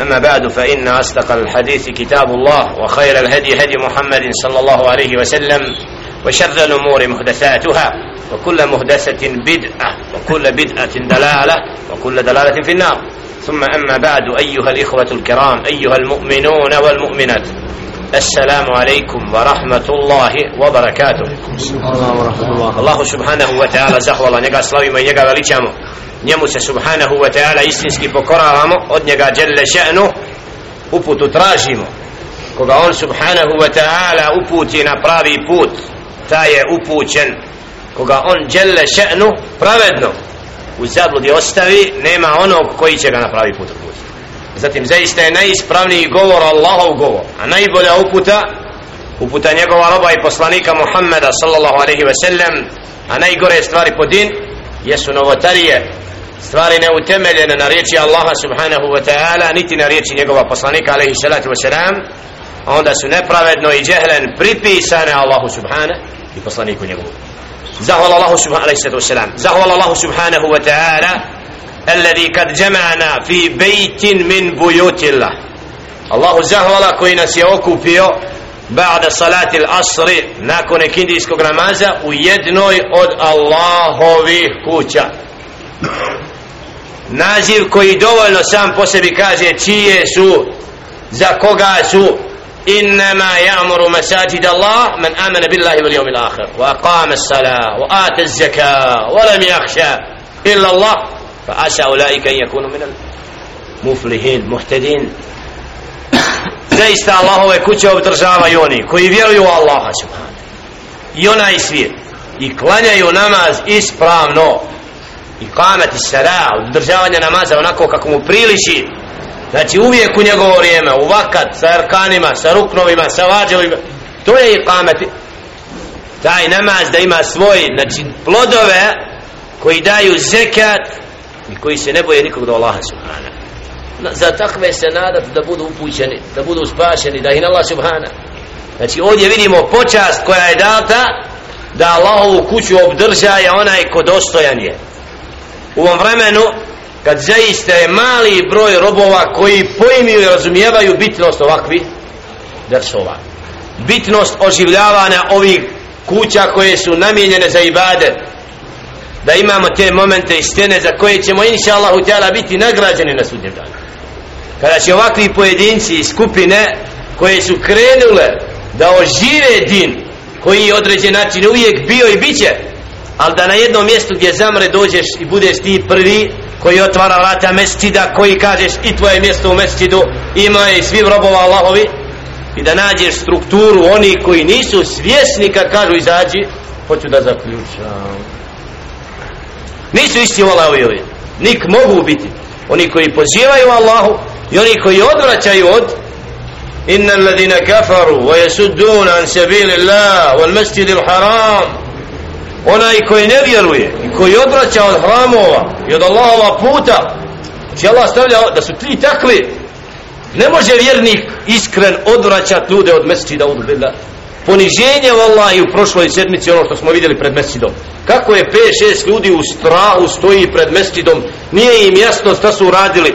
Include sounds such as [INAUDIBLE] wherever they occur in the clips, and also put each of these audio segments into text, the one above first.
أما بعد فإن أصدق الحديث كتاب الله وخير الهدي هدي محمد صلى الله عليه وسلم وشر الأمور محدثاتها وكل محدثة بدعة وكل بدعة دلالة وكل دلالة في النار. ثم أما بعد أيها الإخوة الكرام أيها المؤمنون والمؤمنات. السلام عليكم ورحمة الله وبركاته الله سبحانه وتعالى زهولا نجا سلامي من نجا veličamo njemu se subhanahu wa ta'ala istinski pokoravamo od njega djelle še'nu uputu tražimo koga on subhanahu wa ta'ala uputi na pravi put ta je upućen koga on djelle še'nu pravedno u zabludi ostavi nema onog koji će ga na pravi put uputiti zatim zaista je najispravniji govor Allahov govor a najbolja uputa uputa njegova roba i poslanika Muhammeda sallallahu alaihi ve sellem a najgore stvari po din jesu novotarije stvari neutemeljene na riječi Allaha subhanahu wa ta'ala niti na riječi njegova poslanika alaihi salatu wa salam onda su nepravedno i džehlen pripisane Allahu subhanahu i poslaniku njegovu. Zahvala Allahu subhanahu wa ta'ala, zahvala Allahu subhanahu wa ta'ala الذي قد جمعنا في بيت من بيوت الله الله زهولا koji nas je okupio بعد صلاة العصر nakon kindijskog namaza u jednoj od Allahovih kuća naziv koji dovoljno sam po sebi kaže čije su za koga su إنما يأمر مساجد الله من آمن بالله واليوم الآخر وأقام الصلاة وآتى الزكاة ولم يخشى إلا الله فعسى أولئك أن يكونوا من المفلحين محتدين [COUGHS] zaista Allahove kuće obdržavaju oni koji vjeruju u Allaha subhanahu i onaj svijet i klanjaju namaz ispravno i kamati sara obdržavanje namaza onako kako mu priliči znači uvijek u njegovo vrijeme u vakat sa arkanima, sa ruknovima sa vađevima to je i kamati taj namaz da ima svoj znači plodove koji daju zekat i koji se ne boje nikog do Allaha subhana za takve se nadat da budu upućeni da budu spašeni da ih Allah subhana znači ovdje vidimo počast koja je data da Allahovu kuću obdržaje onaj ko dostojan je. U ovom vremenu kad zaista je mali broj robova koji poimiju i razumijevaju bitnost ovakvih dersova. Bitnost oživljavanja ovih kuća koje su namijenjene za ibadet da imamo te momente i stene za koje ćemo inša Allah biti nagrađeni na sudnjem danu. Kada će ovakvi pojedinci i skupine koje su krenule da ožive din koji je određen način uvijek bio i bit će ali da na jednom mjestu gdje zamre dođeš i budeš ti prvi koji otvara vrata mestida koji kažeš i tvoje mjesto u mestidu ima i svi robova Allahovi i da nađeš strukturu oni koji nisu svjesni kad kažu izađi hoću da zaključam nisu isti ovi ovi. Nik mogu biti. Oni koji pozivaju Allahu i oni koji odvraćaju od inna alladhina kafaru wa yasuddun an sabilillah wal masjidil haram. Onaj koji ne vjeruje i koji odvraća od hramova i od Allahova puta će Allah stavlja da su tri takvi. Ne može vjernik iskren odvraćat ljude od mesečida od billah poniženje vallahi u prošloj sedmici ono što smo vidjeli pred mesečidom kako je 5-6 ljudi u strahu stoji pred mesečidom nije im jasno šta su uradili.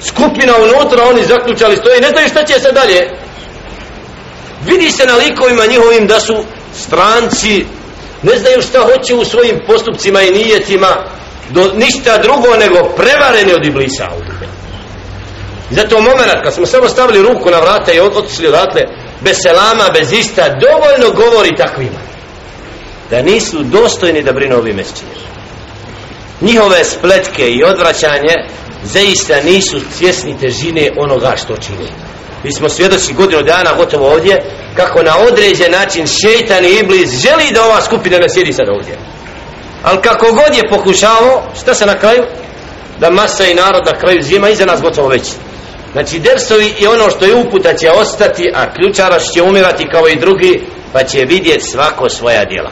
Skupina unutra oni zaključali stoji ne znaju šta će se dalje. Vidi se na likovima njihovim da su stranci ne znaju šta hoće u svojim postupcima i nijetima do ništa drugo nego prevareni od iblisa. Zato moment kad smo samo stavili ruku na vrata i otišli odatle bez selama, bez ista dovoljno govori takvima. Da nisu dostojni da brinu ovi mesečima njihove spletke i odvraćanje zaista nisu svjesni težine onoga što čine. mi smo svjedoci godinu dana gotovo ovdje kako na određen način šeitan i iblis želi da ova skupina ne sjedi sad ovdje. Ali kako god je pokušao šta se na kraju? Da masa i narod na kraju zima iza nas gotovo već znači dersovi i ono što je uputa će ostati a ključaraš će umirati kao i drugi pa će vidjeti svako svoja djela.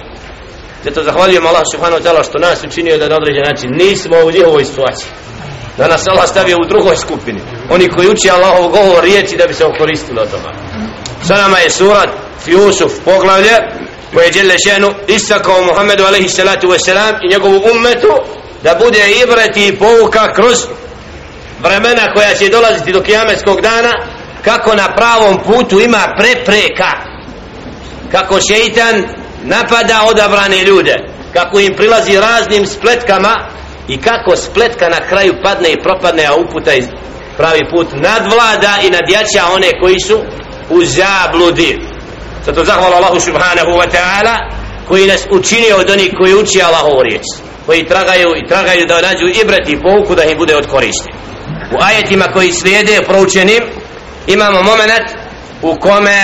Zato zahvaljujem Allah subhanahu ta'ala što nas učinio da na određen način nismo u njihovoj situaciji. Da nas Allah stavio u drugoj skupini. Oni koji uči Allahov govor riječi da bi se okoristili od toga. Sa nama je surat Fiusuf poglavlje koje je Đele Šenu istakao Muhammedu alaihi salatu wasalam i njegovu ummetu da bude ibrati i pouka kroz vremena koja će dolaziti do kijametskog dana kako na pravom putu ima prepreka kako šeitan napada odabrane ljude kako im prilazi raznim spletkama i kako spletka na kraju padne i propadne a uputa iz pravi put nadvlada i nadjača one koji su u zabludi. Zato zahvala Allahu subhanahu wa ta'ala koji nas učinio od onih koji uči Allahovu riječ koji tragaju i tragaju da nađu ibret i pouku da im bude od koristi u ajetima koji slijede proučenim imamo moment u kome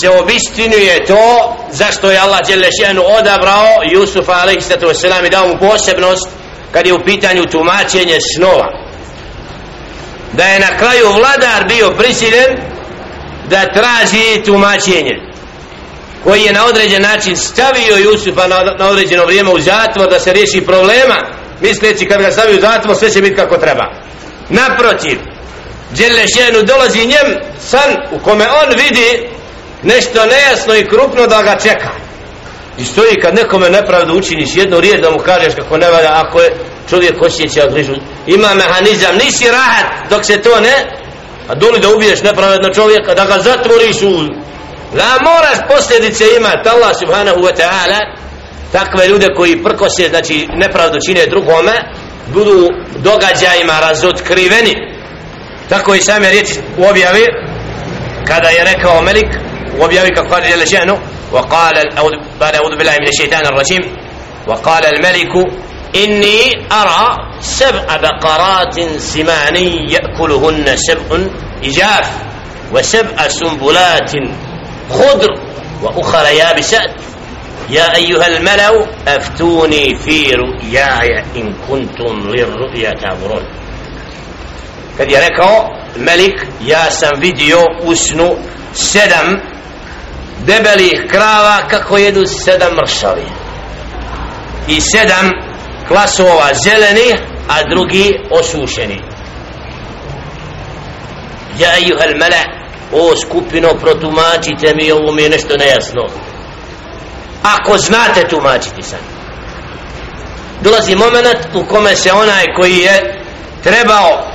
se obistinuje to zašto je Allah Đelešenu odabrao Jusufa a.s. i dao mu posebnost kad je u pitanju tumačenje snova da je na kraju vladar bio prisiljen da traži tumačenje koji je na određen način stavio Jusufa na, na određeno vrijeme u zatvor da se riješi problema misleći kad ga stavi u zatvor sve će biti kako treba naprotiv. Đelešenu dolazi njem san u kome on vidi nešto nejasno i krupno da ga čeka. I stoji kad nekome nepravdu učiniš jednu riječ da mu kažeš kako ne valja ako je čovjek osjeća grižu. Ima mehanizam nisi rahat dok se to ne a doli da ubiješ nepravedno čovjeka da ga zatvoriš u da moraš posljedice imati Allah subhanahu wa ta'ala takve ljude koji prkose znači nepravdu čine drugome budu događajima razotkriveni tako i same riječi u objavi kada je rekao Melik u objavi kako kaže Jelešenu وقال بعد أعوذ بالله من الشيطان الرجيم وقال الملك إني أرى سبع بقرات سمان يأكلهن سبع إجاف وسبع سنبلات خضر وأخرى يابسات يا أيها الملو أفتوني في رؤياي إن كنتم للرؤيا تعبرون kad je rekao Melik ja sam vidio u snu sedam debelih krava kako jedu sedam mršavi i sedam klasova zeleni a drugi osušeni ja ejuhel mele o skupino protumačite mi ovo mi je nešto nejasno ako znate tumačiti san dolazi moment u kome se onaj koji je trebao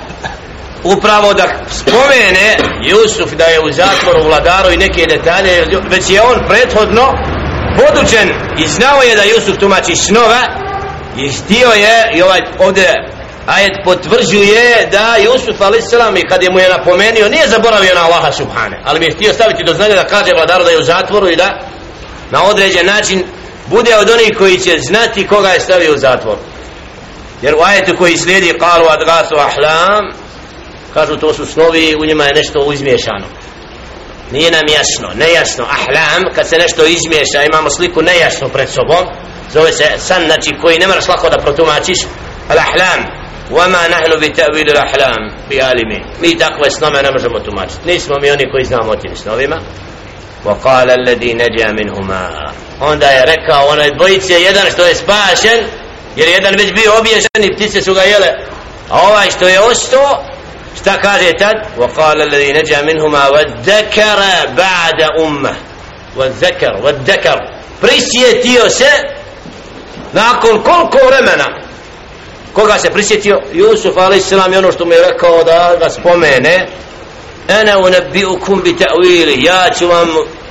upravo da spomene Jusuf da je u zatvoru vladaru i neke detalje već je on prethodno podučen i znao je da Jusuf tumači snova i htio je i ovaj ovdje ajet potvrđuje da Jusuf a.s. i kad je mu je napomenio nije zaboravio na Allaha subhane ali mi je htio staviti do znanja da kaže vladaru da je u zatvoru i da na određen način bude od onih koji će znati koga je stavio u zatvor jer u ajetu koji slijedi kalu adgasu ahlam kažu to su snovi u njima je nešto izmiješano nije nam jasno, nejasno ahlam kad se nešto izmiješa imamo sliku nejasno pred sobom zove se san znači koji ne moraš lako da protumačiš al ahlam وما نحن بتأويل الأحلام بعالمين mi takve snove ne možemo tumačiti nismo mi oni koji znamo o tim snovima وقال الذي نجا منهما onda je rekao onaj dvojice jedan što je spašen jer jedan već bio obježen i ptice su ga jele a ovaj što je ostao šta kaže tad وقال الذي نجا منهما وذكر بعد أمه وذكر وذكر prisjetio se nakon koliko vremena koga se prisjetio Jusuf a.s. je ono što mu je rekao da ga spomene ene unebiukum bi ta'wili ja ću vam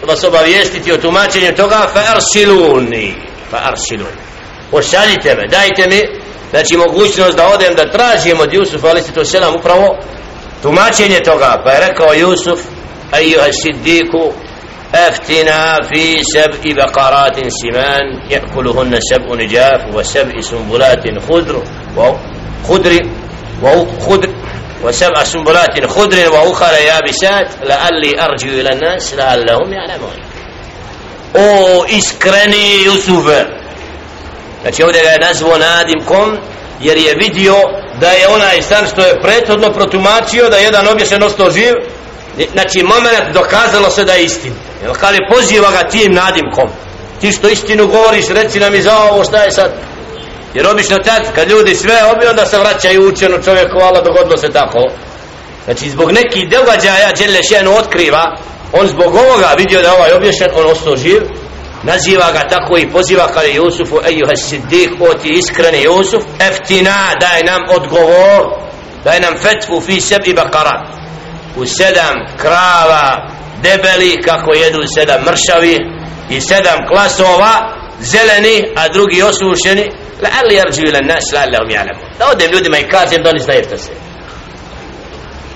vas obavijestiti o tumačenju toga fa arsiluni fa arsiluni pošaljite me dajte mi znači mogućnost da odem da tražim od Jusuf a.s. upravo tumačenje toga pa je rekao Jusuf ejuha siddiku افتنا في سبع بقرات سمان يأكلهن سبع نجاف وسبع سنبلات خضر وخضر وخضر وسبع سنبلات خضر وأخرى يابسات لعلي أرجو إلى الناس لعلهم يعلمون o iskreni Jusufe znači ovdje ga je nazvao nadimkom jer je vidio da je onaj stan što je prethodno protumačio da je jedan obješen ostao živ znači moment dokazalo se da je istin jer kada poziva ga tim nadimkom ti što istinu govoriš reci nam i za ovo šta je sad jer obično tad kad ljudi sve obi onda se vraćaju učenu čovjeku Allah dogodilo se tako. Znači zbog nekih događaja Đele Šenu otkriva on zbog ovoga vidio da ovaj obješen on ostao živ naziva ga tako i poziva kada je Jusufu ejuha siddiq o ti iskreni Jusuf eftina daj nam odgovor daj nam fetvu fi sebi bakara u sedam krava debeli kako jedu sedam mršavi i sedam klasova zeleni a drugi osušeni la ali yarju ila nas la lahum ya'lamu da odem ljudima i kažem da oni znaju šta se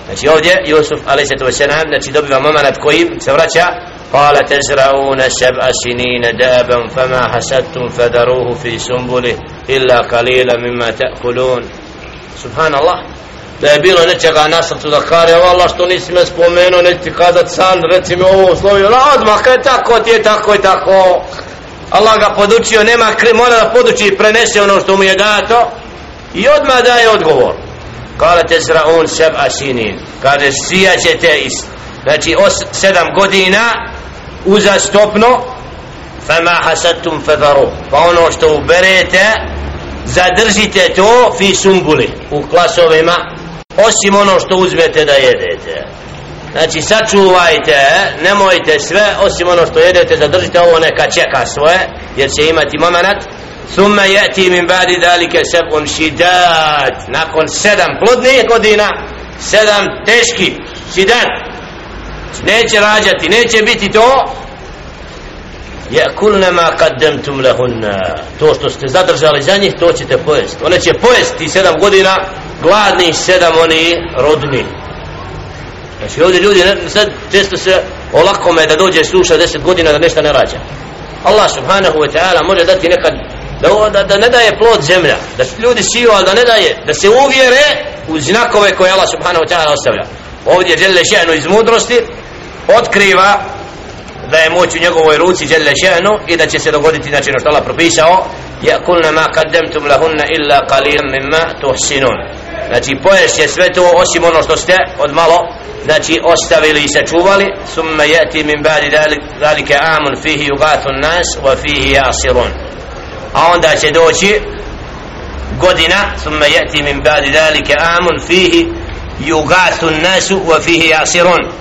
znači ovdje Jusuf alejhi sallam znači dobiva momenat kojim se vraća قال تزرعون سبع سنين دابا فما حسدتم فذروه في سنبله إلا قليلا مما تأكلون سبحان الله da je bilo nečega na srcu da kare Allah što nisi me spomenuo neći ti kazat san reci mi ovo slovi odmah kaj tako ti je tako i tako Allah ga podučio nema kri mora da poduči i prenese ono što mu je dato i odmah daje odgovor. Kala te zraun seb asinin kaže sijaćete iz znači os, sedam godina uzastopno fama hasadtum fadaru. Pa ono što uberete zadržite to fi sumbuli u klasovima osim ono što uzmete da jedete znači sačuvajte nemojte sve osim ono što jedete zadržite ovo neka čeka svoje jer će imati moment ثم يأتي من بعد ذلك سبع شداد nakon sedam plodnih godina sedam teški šidan neće rađati, neće biti to yakulna ma qaddamtum lahunna to što ste zadržali za njih to ćete pojesti one će pojesti sedam godina gladni sedam oni rodni znači ovdje ljudi ne, sad često se olakome da dođe sluša deset godina da nešto ne rađa. Allah subhanahu wa ta'ala može dati nekad da, da, da ne daje plod zemlja da ljudi siju ali da ne daje da se uvjere u znakove koje Allah subhanahu wa ta'ala ostavlja. Ovdje žele Šehnu iz mudrosti otkriva da je moć u njegovoj ruci žele Šehnu i da će se dogoditi znači ono što Allah propisao يأكلن ma qaddamtum لهن illa qalilan mimma tuhsinun znači poješće sve to osim ono što ste od malo znači ostavili i sačuvali. Summa yati min ba'di zalika amun fihi yugathu nas wa fihi yasirun. A onda će doći godina summa yati min ba'di zalika amun fihi yugathu nas wa fihi yasirun.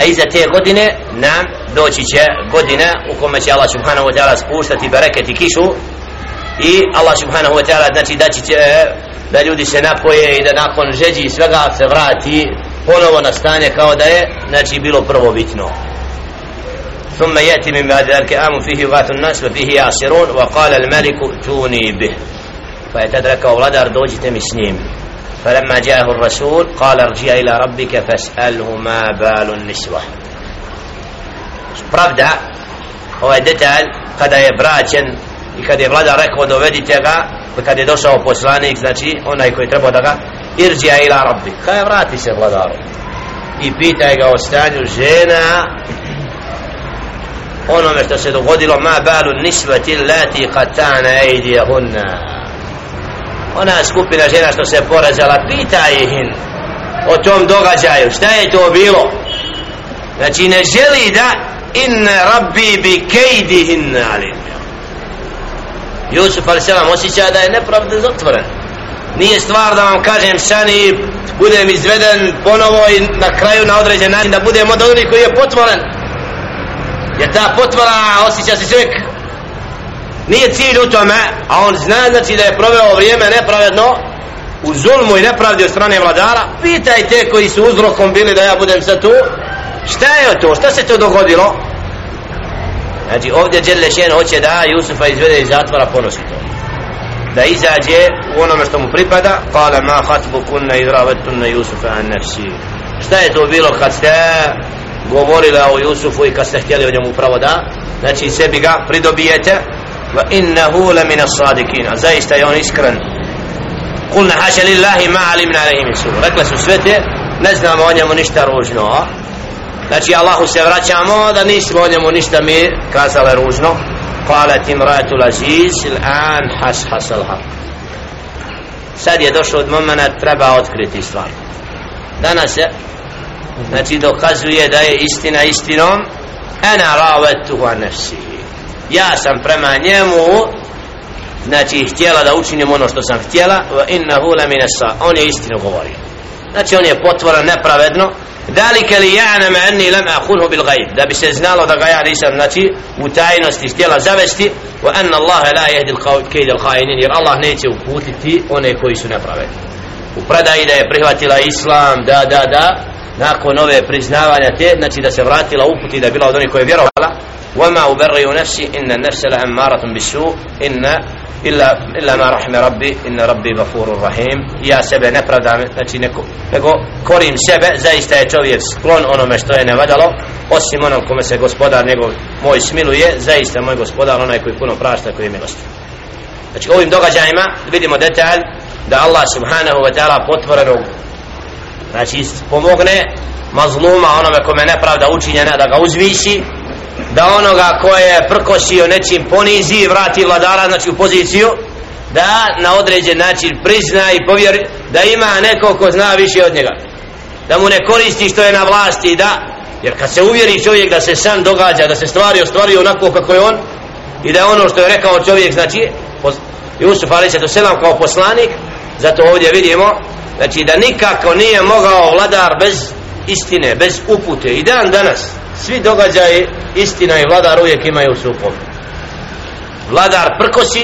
a iza te godine nam doći će godina u kome će Allah subhanahu wa ta'ala spuštati bereket i kišu i Allah subhanahu wa ta'ala znači da će da ljudi se napoje i da nakon žeđi svega se vrati ponovo na stanje kao da je znači bilo prvo bitno ثم يأتي من بعد ذلك آم فيه يغاث الناس وفيه يعصرون وقال الملك ائتوني به فيتدرك أولادر دوجت مسنيم فلما جاءه الرسول قال ارجع إلى ربك فاسأله ما بال النسوة. برابدا هو دتال قد يبراجن وقد يبراجا ركو دو ودتغا وقد يدوسه بوسلانيك ذاتي هنا يكون يتربو دغا ارجع إلى ربك قد يبراتي سيد ودارو i pita ga o stanju žena onome što se dogodilo ma balu nisvati lati katana ejdi hunna ona skupina žena što se porazala pita ih o tom događaju šta je to bilo? Znači ne želi da in rabbi bi kejdihin alim. Jusuf ali selam osjeća da je nepravda zatvoren nije stvar da vam kažem sani budem izveden ponovo i na kraju na određen način da budem od onih koji je potvoren. Jer ta potvora osjeća se čovjek nije cilj u tome a on zna znači da je proveo vrijeme nepravedno u zulmu i nepravdi od strane vladara. Pitaj te koji su uzrokom bili da ja budem sad tu. Šta je to, šta se to dogodilo? Znači ovdje Đerlešen hoće da Jusufa izvede iz zatvora ponosi to. Da izađe u onome što mu pripada. Kale ma hatbu kunna izravetun na Jusufa an nefsi. Šta je to bilo kad ste govorila o Jusufu i kad ste htjeli o njemu pravo da? Znači sebi ga pridobijete wa innahu la min as-sadiqin zaista je on iskren kulna haša lillahi ma alimna alaihi min su rekla su sve te ne znamo o njemu ništa ružno znači Allahu se vraćamo da nismo o njemu ništa mi kazale ružno قالت امرأة العزيز الآن حس حس الحق sad je došlo od momena treba otkriti stvar danas se znači dokazuje da je istina istinom ena ravetuhu an nefsi ja sam prema njemu znači htjela da učinim ono što sam htjela wa innahu la minasa on je istinu govorio. Znači on je potvora nepravedno. Dalike li ja'na ma anni lam akhulhu bil ghaib? Da bi se znalo da ga ja nisam znači u tajnosti htjela zavesti wa anna allaha la yahdi al qawl kayd al khainin jer allah neće uputiti one koji su nepravedni. U predaji da je prihvatila islam da da da nakon ove priznavanja te znači da se vratila uputi da je bila od onih koji je vjerovala وما أبرئ نفسي إن النفس لأمارة بالسوء إن illa, illa ma rahme rabbi inna rabbi gafurur rahim ja sebe ne pravdam znači neko, nego korim sebe zaista je čovjek sklon onome što je nevadalo osim onom kome se gospodar njegov moj smiluje zaista moj gospodar onaj koji puno prašta koji je milosti znači ovim događajima vidimo detalj da Allah subhanahu wa ta'ala potvoreno znači pomogne mazluma onome kome nepravda učinjena da ga uzvisi da onoga koje je prkosio nečim ponizi i vrati vladara znači u poziciju da na određen način prizna i povjeri da ima neko ko zna više od njega. Da mu ne koristi što je na vlasti da. Jer kad se uvjeri čovjek da se sam događa da se stvari ostvari onako kako je on i da ono što je rekao čovjek znači Jusuf Ali se to selam kao poslanik zato ovdje vidimo znači da nikako nije mogao vladar bez istine, bez upute. I dan danas svi događaji istina i vladar uvijek imaju sukob vladar prkosi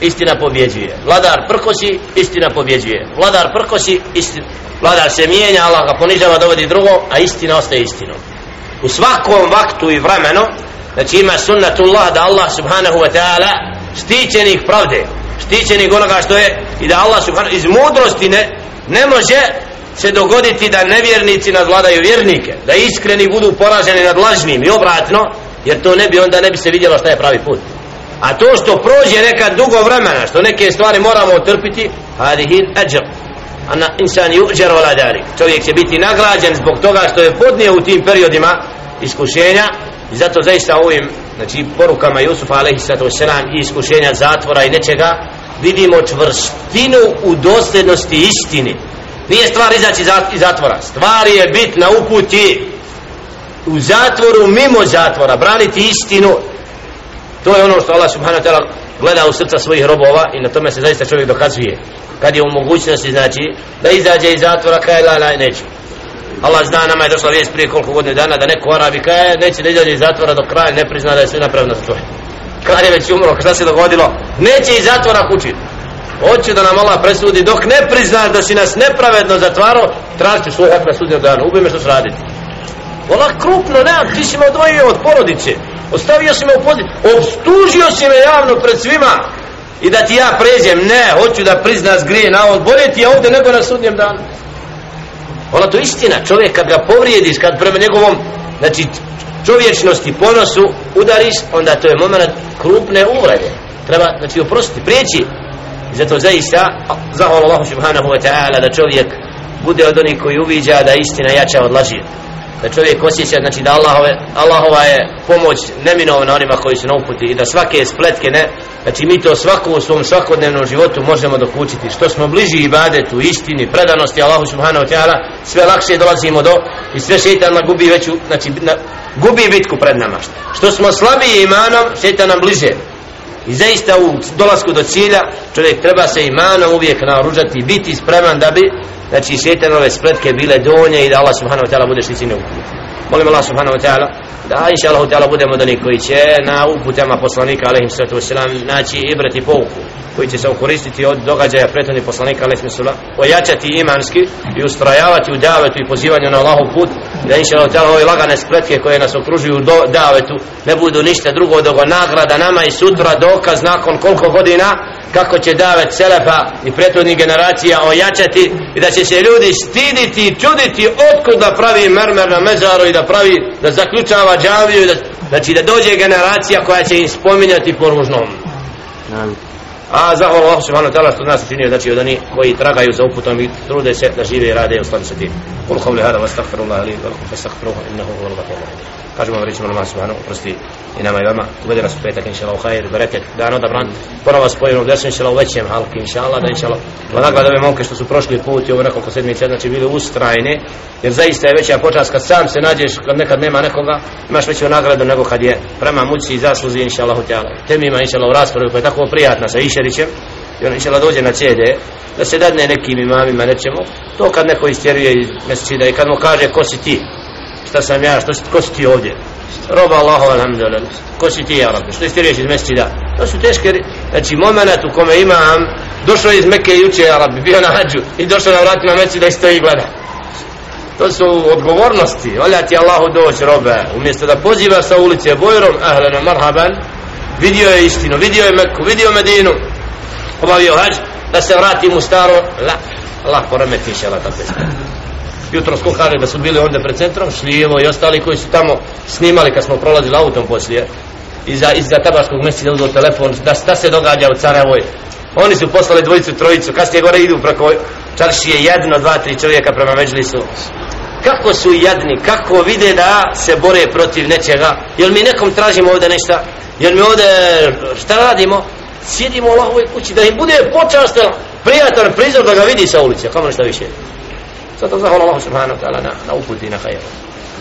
istina pobjeđuje. Vladar prkosi istina pobjeđuje. Vladar prkosi istina vladar se mijenja Allah ga ponižava dovodi drugo a istina ostaje istinom. U svakom vaktu i vremenu znači ima sunnatullah da Allah subhanahu wa ta'ala štićenih pravde štićenih onoga što je i da Allah subhanahu iz mudrosti ne, ne može se dogoditi da nevjernici nadvladaju vjernike da iskreni budu poraženi nad lažnim i obratno jer to ne bi onda ne bi se vidjelo šta je pravi put. A to što prođe neka dugo vremena što neke stvari moramo otrpiti hadihin ajr ana insan yujar wala dalik čovjek će biti nagrađen zbog toga što je podnio u tim periodima iskušenja i zato zaista ovim znači porukama Jusufa alejhi selam i iskušenja zatvora i nečega vidimo čvrstinu u dosljednosti istini nije stvar izaći iz zatvora. Stvar je bit na uputi u zatvoru mimo zatvora braniti istinu. To je ono što Allah subhanahu wa ta'ala gleda u srca svojih robova i na tome se zaista čovjek dokazuje. Kad je u mogućnosti znači da izađe iz zatvora kaj la la neće. Allah zna nama je došla vijest prije koliko godine dana da neko Arabi kaj neće da izađe iz zatvora do kraja ne prizna da je sve napravno za to kralj je već umro šta se dogodilo? Neće iz zatvora kući hoće da nam Allah presudi dok ne priznaš da si nas nepravedno zatvarao traži svoj hak na sudnjem danu ubij me što se raditi. Ola krupno, ne, ti si me odvojio od porodice ostavio si me u poziciju obstužio si me javno pred svima. I da ti ja pređem ne, hoću da priznaš grije na ovo bolje ti je ovdje nego na sudnjem danu. Ona to istina, čovjek kad ga povrijediš, kad prema njegovom, znači, čovječnosti, ponosu udariš, onda to je moment krupne uvrede. Treba, znači, oprostiti, prijeći, I zato zaista zahvala Allahu subhanahu wa ta'ala da čovjek bude od onih koji uviđa da istina jača od laži. Da čovjek osjeća znači da Allahove, Allahova je pomoć neminovna onima koji su na uputi i da svake spletke ne znači mi to svako u svom svakodnevnom životu možemo dokučiti. Što smo bliži ibadetu istini, predanosti Allahu subhanahu wa ta'ala sve lakše dolazimo do i sve šeitan gubi veću znači na, gubi bitku pred nama. Što smo slabiji imanom šeitan nam bliže. I zaista u dolasku do cilja čovjek treba se imanom uvijek naoružati biti spreman da bi znači šetanove spletke bile donje i da Allah subhanahu wa ta'ala bude štići ne Molim Allah subhanahu wa ta'ala da inša Allah ta'ala budemo da koji će na uputama poslanika alaihim sallatu wasalam naći ibrati pouku koji će se okoristiti od događaja prethodnih poslanika alaihim sallatu ojačati imanski i ustrajavati u davetu i pozivanju na Allahov put da inša Allah ta'ala ove lagane spletke koje nas okružuju do davetu ne budu ništa drugo do nagrada nama i sutra dokaz nakon koliko godina kako će davet selefa i prethodnih generacija ojačati i da će se ljudi stiditi i čuditi otkud da pravi mermer na mezaru i da pravi da zaključava džaviju i da, znači da dođe generacija koja će im spominjati po ružnom a zahvala Allah subhanahu wa ta'ala što nas učinio znači od onih koji tragaju za uputom i trude se da žive i rade u skladu sa tim kul qavli hada wa astaghfirullah li wa innahu huwal ghafurur rahim kažemo vam rećemo Allah subhanahu oprosti i nama i vama. Uvede nas u petak inshallah u hajir bereket. Dan odabran ponovo spojeno u dersu inshallah u većem halki inshallah da inshallah wa da ove momke što su prošli put i ovo nekoliko sedmice znači bili ustrajni jer zaista je veća počast kad sam se nađeš kad nekad nema nekoga imaš veću nagradu nego kad je prema muci i zasluzi inshallah ta'ala. Temima inshallah u raspravi koja je tako prijatna sa Išerićem i on inshallah dođe na CD da se dadne nekim imamima nečemu. To kad neko istjeruje iz mesečida i kad mu kaže ko si ti? Šta sam ja, što si, ko si ti ovdje? Roba Allahu alhamdulillah. Ko si ti ja rabbi, što istjeruješ iz mesečida to su teške, znači moment u kome imam došao iz Mekke juče ja rabbi, bio na hađu i došao na vratima mesečida i stoji gleda to su odgovornosti. Olja ti Allahu doći robe. Umjesto da poziva sa ulice bojrom ahlena marhaban vidio je istinu, vidio je Mekku, vidio Medinu. Obavio hađ da se vrati u staro la, Allah poremeti inša Allah tako jutro skuhali da su bili onda pred centrom šlijevo i ostali koji su tamo snimali kad smo prolazili autom poslije. Iza, iza tabarskog mjeseca uzeo telefon da, da se događa u Carevoj oni su poslali dvojicu, trojicu kasnije gore idu preko čaršije jedno, dva, tri čovjeka prema međlisu. Kako su jadni, kako vide da se bore protiv nečega? Jel mi nekom tražimo ovdje nešto? Jel mi ovdje šta radimo? Sjedimo u Allahovoj kući da im bude počastan prijatan prizor da ga vidi sa ulice kamo nešto više? Zato zahvala Allah subhanahu wa ta'ala na, na uputi na hajeru